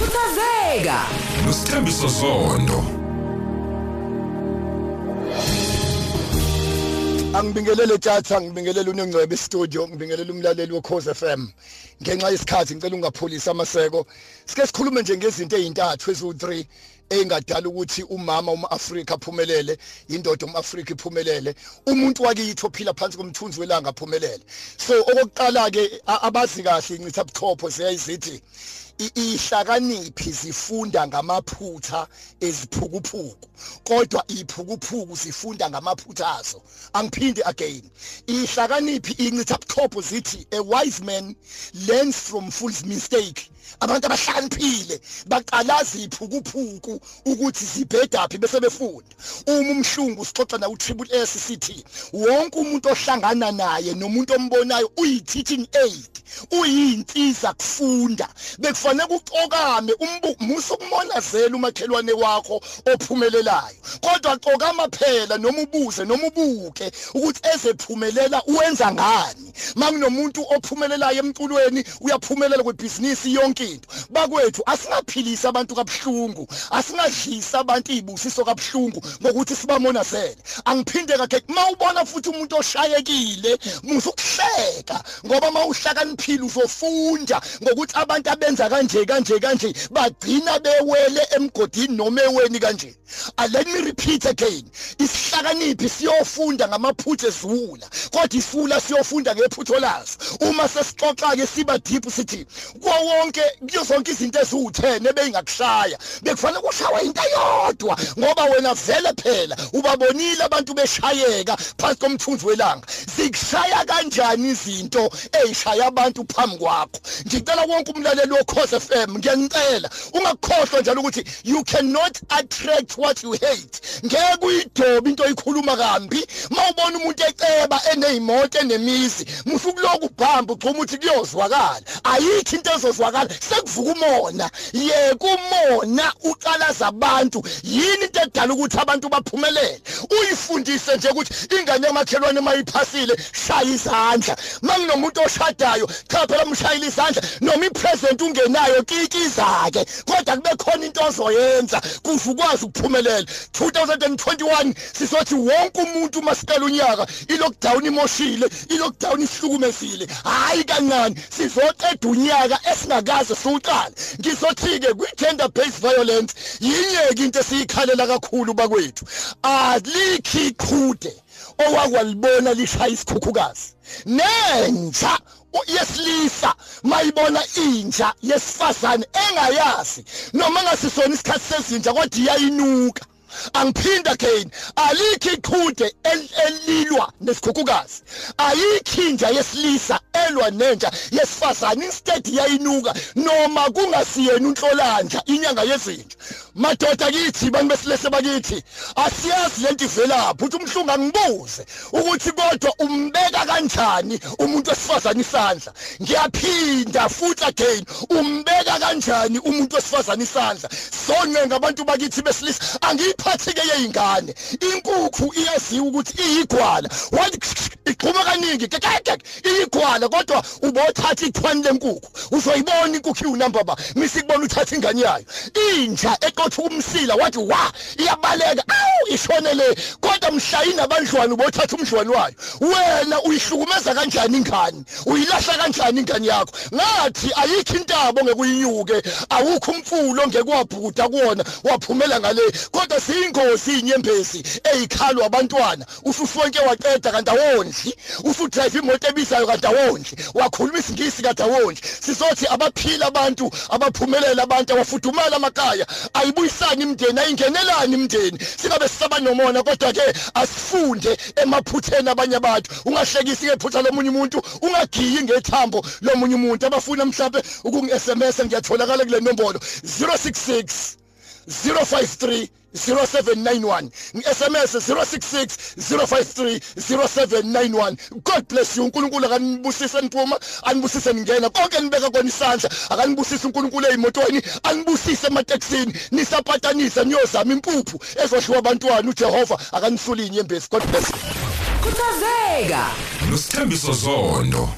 khuthazeka nosithembiso zondo angibingelele tjatha ngibingelele unongcwebe studio ngibingelele umlaleli weCause FM ngenxa yesikhathi ngicela ungapholisa amaseko sike sikhulume nje ngezinto ezintathu ezu3 engadala ukuthi umama umAfrika aphumelele indoda umAfrika iphumelele umuntu wakithi ophila phansi komthunzi welanga aphumelele. So okokuqala ke abazi kahle incitha buchopho siyayizithi ihlakaniphi zifunda ngamaphutha eziphukuphuku kodwa iphukuphuku zifunda ngamaphutha azo. Angiphindi again. Ihlakaniphi incitha buchopho zithi a wise man learns from fool's mistake. Abantu abahlakaniphile baqalaza iphukuphuku ukuthi zibhedaphi bese befunda. Uma umhlungu sixoxa na utriple S sithi wonke umuntu ohlangana naye nomuntu ombonayo uyi teaching aid. Uyinsiza kufunda bekufanele ucokame umbuso ukumonazela umakhelwane wakho ophumelelayo. Kodwa cokama phela noma ubuze noma ubuke ukuthi ezephumelela uwenza ngani. Makunomuntu ophumelelayo emculweni uyaphumelela kwebhizinisi yonke into. Bakwethu asingaphilisa abantu kabhlungu asingadlisa abantu izibusiso kabhlungu ngokuthi sibamonazele. Angiphinde kakhe mawubona futhi umuntu oshayekile musukuhleka ngoba mawuhlakaniphile uzofunda ngokuthi abantu abenza kanje kanje kanje bagcina bewele emgodini noma eweni kanje. Let me repeat again. Isihlakaniphi siyofunda ngamaphutha ezula kodwa isifula siyofunda ngephutho laso uma sesixoxa ke siba deep sithi kwa wonke kuyo zonke izinto eziwu10 ebeyingakushaya bekufanele kushawe into eyodwa ngoba wena vele phela ubabonile abantu beshayeka phansi komthunzi welanga. Zikushaya kanjani izinto ezishaya abantu? Phambi kwakho. Ngicela wonke umlaleli wokhoze FM ngiyanicela ungakhohlwa njalo ukuthi you cannot attract what you hate. Ngeke uyidobe into oyikhuluma kambi. Mawubona umuntu eceba enezimoto enemizi musukuloku ubhamba ugcuma ukuthi kuyozwakala. Ayikho into ezozwakala sekuvuka umona. Ye kumona uqalaza abantu. Yini into edala ukuthi abantu baphumelele? Uyifundise nje ukuthi ingane yamakhelwane mayiphasile shaya izandla. Manginomuntu oshadayo cha phela umshayile izandla noma ipresent ungenayo kikizake kodwa kube khona into ozoyenza kuze ukwazi ukuphumelela. 2021 sisothi wonke umuntu masicela unyaka ilockdown imoshile ilockdown ihlukumezile. Hayi kancane sizoqeda unyaka esingakaze siwuqala ngizothi ke kwi gender based violence yinyeke into esiyikhalela kakhulu bakwethu. Alikhi iqhude owakwalibona lishaya isikhukhukazi. Nenja yesilisa mayibona inja yesifazane engayazi. Noma ngasisona isikhathi sezinja kodwa iyayinuka. Angiphinda again. Alikho iqhude elilwa nesikhukhukazi. Ayikho inja yesilisa elwa nenja yesifazane. Instead yayinuka. Noma kungasiyena unhlolanja inyanga yezinja. Madoda kithi bantu besilese bakithi? Asiyazi lento ivelaphi. Uthi umhlungu angibuze ukuthi kodwa umbeka kanjani umuntu wesifazane isandla? Ngiyaphinda futhi again umbeka kanjani umuntu wesifazane isandla? Sonke ngabantu bakithi besilisa angiyiphathi ke yeyingane inkukhu iyaziwa ukuthi iyigwala wathi iqhuma kaningi kekeke iyigwala kodwa ubothatha ichwani lenkukhu. Uzoyibona inkukhu iwunamba ba? Misikubona uthatha ingane yayo. Inja eqotha umsila wathi wa iyabaleka. Awu ishonele. Kodwa mhlayini abandlwane ubothatha umdlwane wayo. Wena uyihlukumeza kanjani ingane? Uyilahla kanjani ingane yakho? Ngathi ayikho intabo ngekuyinyuke. Awukho umfulo ngekwabhuda kuona waphumela ngale. Kodwa siyingozi inyembezi eyikhalwa abantwana. Usufonke waqeda kanti awondli usudrive imoto ebizayo kanti awondli wakhuluma isingisi kanti awondli sizothi abaphila abantu abaphumelela abantu abafudumala amakhaya. Ayibuyisani imndeni ayingenelani imndeni singabe sisaba nomona kodwa ke asifunde emaphutheni abanye abantu. Ungahlekisi ngephutha lomunye umuntu ungagiyi ngethambo lomunye umuntu. Abafuna mhlawumbe ukungi-SMS ngiyatholakala kule nombolo. 066 053 0791 ngi-SMS 066 053 0791 God bless you uNkulunkulu akanibusise niphuma anibusise ningena. Konke nibeka kona isandla akanibusise uNkulunkulu ezimotweni anibusise emateksini. Nisapatanisa niyozama impuphu ezohliwa abantwana uJehova akanisule inyembezi. God bless you. Khuthazeka nosithembiso zondo.